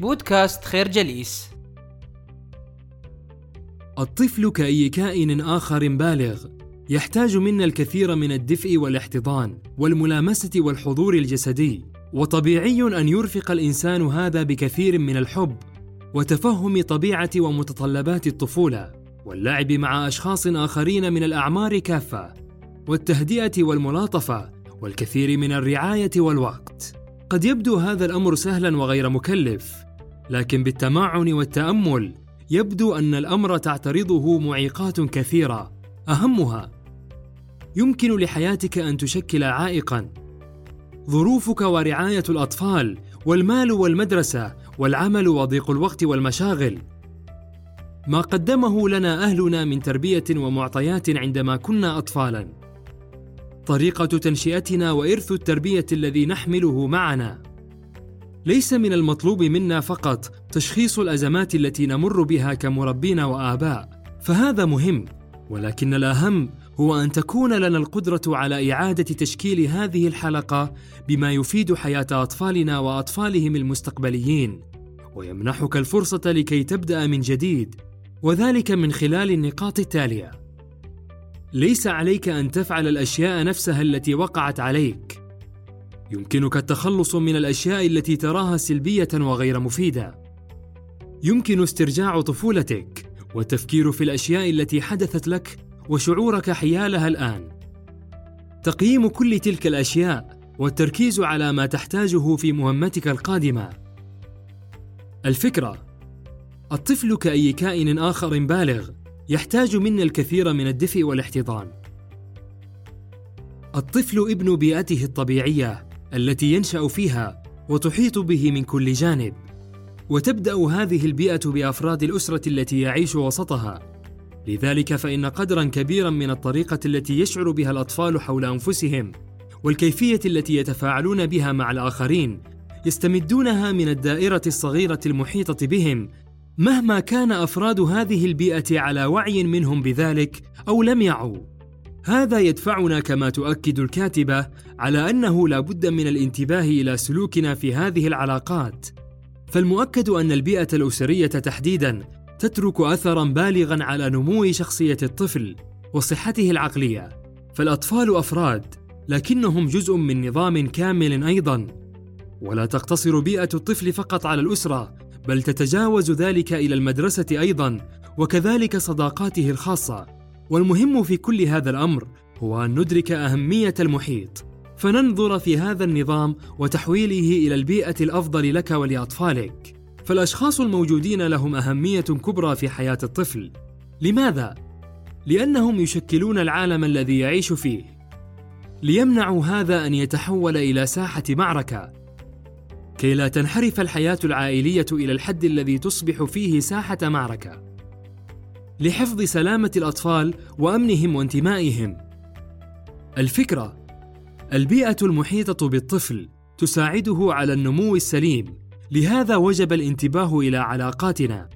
بودكاست خير جليس. الطفل كأي كائن آخر بالغ يحتاج منا الكثير من الدفء والاحتضان والملامسة والحضور الجسدي وطبيعي أن يرفق الإنسان هذا بكثير من الحب وتفهم طبيعة ومتطلبات الطفولة واللعب مع أشخاص آخرين من الأعمار كافة والتهدئة والملاطفة والكثير من الرعاية والوقت. قد يبدو هذا الأمر سهلا وغير مكلف لكن بالتمعن والتأمل يبدو أن الأمر تعترضه معيقات كثيرة. أهمها يمكن لحياتك أن تشكل عائقا. ظروفك ورعاية الأطفال والمال والمدرسة والعمل وضيق الوقت والمشاغل. ما قدمه لنا أهلنا من تربية ومعطيات عندما كنا أطفالا. طريقة تنشئتنا وإرث التربية الذي نحمله معنا. ليس من المطلوب منا فقط تشخيص الأزمات التي نمر بها كمربين وآباء فهذا مهم ولكن الأهم هو أن تكون لنا القدرة على إعادة تشكيل هذه الحلقة بما يفيد حياة أطفالنا وأطفالهم المستقبليين. ويمنحك الفرصة لكي تبدأ من جديد وذلك من خلال النقاط التالية. ليس عليك أن تفعل الأشياء نفسها التي وقعت عليك. يمكنك التخلص من الأشياء التي تراها سلبية وغير مفيدة. يمكن استرجاع طفولتك والتفكير في الأشياء التي حدثت لك وشعورك حيالها الآن. تقييم كل تلك الأشياء والتركيز على ما تحتاجه في مهمتك القادمة. الفكرة الطفل كأي كائن آخر بالغ يحتاج منا الكثير من الدفء والاحتضان. الطفل ابن بيئته الطبيعية التي ينشأ فيها وتحيط به من كل جانب. وتبدأ هذه البيئة بأفراد الأسرة التي يعيش وسطها. لذلك فإن قدرا كبيرا من الطريقة التي يشعر بها الأطفال حول أنفسهم والكيفية التي يتفاعلون بها مع الآخرين يستمدونها من الدائرة الصغيرة المحيطة بهم مهما كان أفراد هذه البيئة على وعي منهم بذلك أو لم يعوا. هذا يدفعنا كما تؤكد الكاتبة على أنه لا بد من الانتباه إلى سلوكنا في هذه العلاقات. فالمؤكد أن البيئة الأسرية تحديدا تترك أثرا بالغا على نمو شخصية الطفل وصحته العقلية. فالأطفال أفراد لكنهم جزء من نظام كامل أيضا. ولا تقتصر بيئة الطفل فقط على الأسرة بل تتجاوز ذلك إلى المدرسة أيضا وكذلك صداقاته الخاصة. والمهم في كل هذا الأمر هو أن ندرك أهمية المحيط. فننظر في هذا النظام وتحويله إلى البيئة الأفضل لك ولأطفالك. فالأشخاص الموجودين لهم أهمية كبرى في حياة الطفل. لماذا؟ لأنهم يشكلون العالم الذي يعيش فيه. ليمنعوا هذا أن يتحول إلى ساحة معركة. كي لا تنحرف الحياة العائلية إلى الحد الذي تصبح فيه ساحة معركة. لحفظ سلامة الأطفال وأمنهم وانتمائهم الفكرة البيئة المحيطة بالطفل تساعده على النمو السليم، لهذا وجب الانتباه إلى علاقاتنا.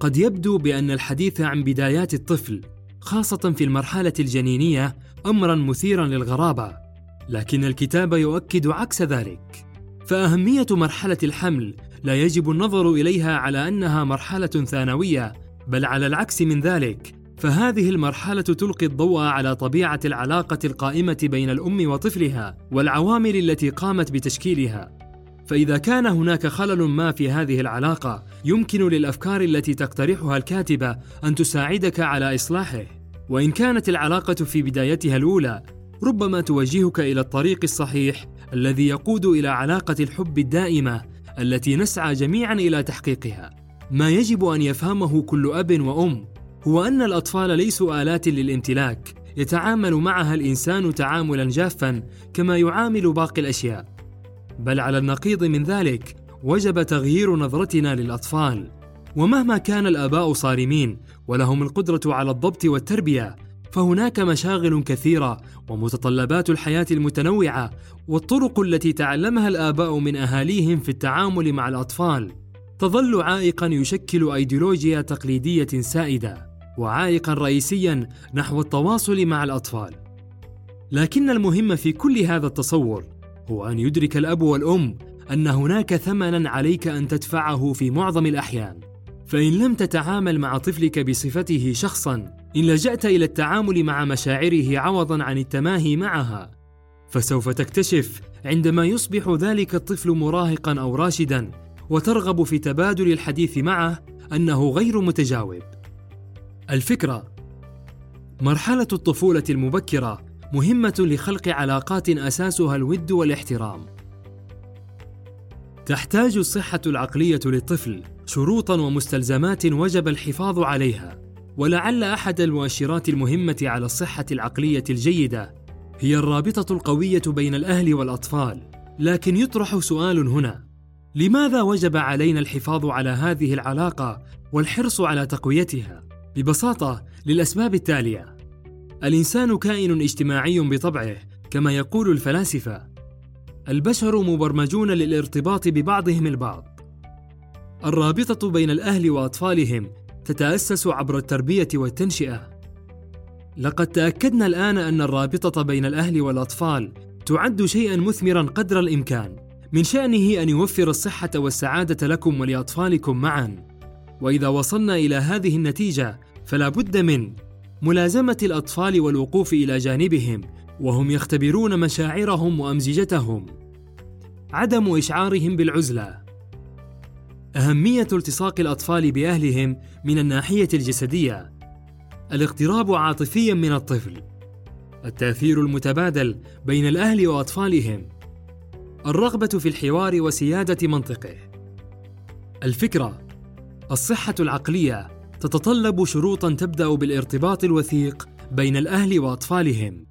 قد يبدو بأن الحديث عن بدايات الطفل، خاصة في المرحلة الجنينية، أمرا مثيرا للغرابة، لكن الكتاب يؤكد عكس ذلك. فأهمية مرحلة الحمل لا يجب النظر إليها على أنها مرحلة ثانوية، بل على العكس من ذلك، فهذه المرحلة تلقي الضوء على طبيعة العلاقة القائمة بين الأم وطفلها والعوامل التي قامت بتشكيلها. فإذا كان هناك خلل ما في هذه العلاقة، يمكن للأفكار التي تقترحها الكاتبة أن تساعدك على إصلاحه. وإن كانت العلاقة في بدايتها الأولى ربما توجهك إلى الطريق الصحيح الذي يقود إلى علاقة الحب الدائمة التي نسعى جميعا إلى تحقيقها. ما يجب أن يفهمه كل أب وأم هو أن الأطفال ليسوا آلات للامتلاك. يتعامل معها الإنسان تعاملا جافا كما يعامل باقي الأشياء. بل على النقيض من ذلك وجب تغيير نظرتنا للأطفال. ومهما كان الآباء صارمين ولهم القدرة على الضبط والتربية فهناك مشاغل كثيرة ومتطلبات الحياة المتنوعة والطرق التي تعلمها الآباء من أهاليهم في التعامل مع الأطفال. تظل عائقا يشكل أيديولوجيا تقليدية سائدة وعائقا رئيسيا نحو التواصل مع الأطفال. لكن المهم في كل هذا التصور هو أن يدرك الأب والأم أن هناك ثمنا عليك أن تدفعه في معظم الأحيان. فإن لم تتعامل مع طفلك بصفته شخصا إن لجأت إلى التعامل مع مشاعره عوضا عن التماهي معها فسوف تكتشف عندما يصبح ذلك الطفل مراهقا أو راشدا وترغب في تبادل الحديث معه أنه غير متجاوب. الفكرة مرحلة الطفولة المبكرة مهمة لخلق علاقات أساسها الود والاحترام. تحتاج الصحة العقلية للطفل شروطا ومستلزمات وجب الحفاظ عليها. ولعل أحد المؤشرات المهمة على الصحة العقلية الجيدة هي الرابطة القوية بين الأهل والأطفال. لكن يطرح سؤال هنا. لماذا وجب علينا الحفاظ على هذه العلاقة والحرص على تقويتها؟ ببساطة للأسباب التالية. الإنسان كائن اجتماعي بطبعه كما يقول الفلاسفة. البشر مبرمجون للارتباط ببعضهم البعض. الرابطة بين الأهل وأطفالهم تتأسس عبر التربية والتنشئة. لقد تأكدنا الآن أن الرابطة بين الأهل والأطفال تعد شيئا مثمرا قدر الإمكان من شأنه أن يوفر الصحة والسعادة لكم ولأطفالكم معا. وإذا وصلنا إلى هذه النتيجة فلا بد من ملازمة الأطفال والوقوف إلى جانبهم وهم يختبرون مشاعرهم وأمزجتهم. عدم إشعارهم بالعزلة. أهمية التصاق الأطفال بأهلهم من الناحية الجسدية. الاقتراب عاطفيا من الطفل. التأثير المتبادل بين الأهل وأطفالهم. الرغبة في الحوار وسيادة منطقه. الفكرة الصحة العقلية تتطلب شروطا تبدأ بالارتباط الوثيق بين الأهل وأطفالهم.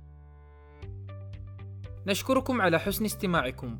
نشكركم على حسن استماعكم.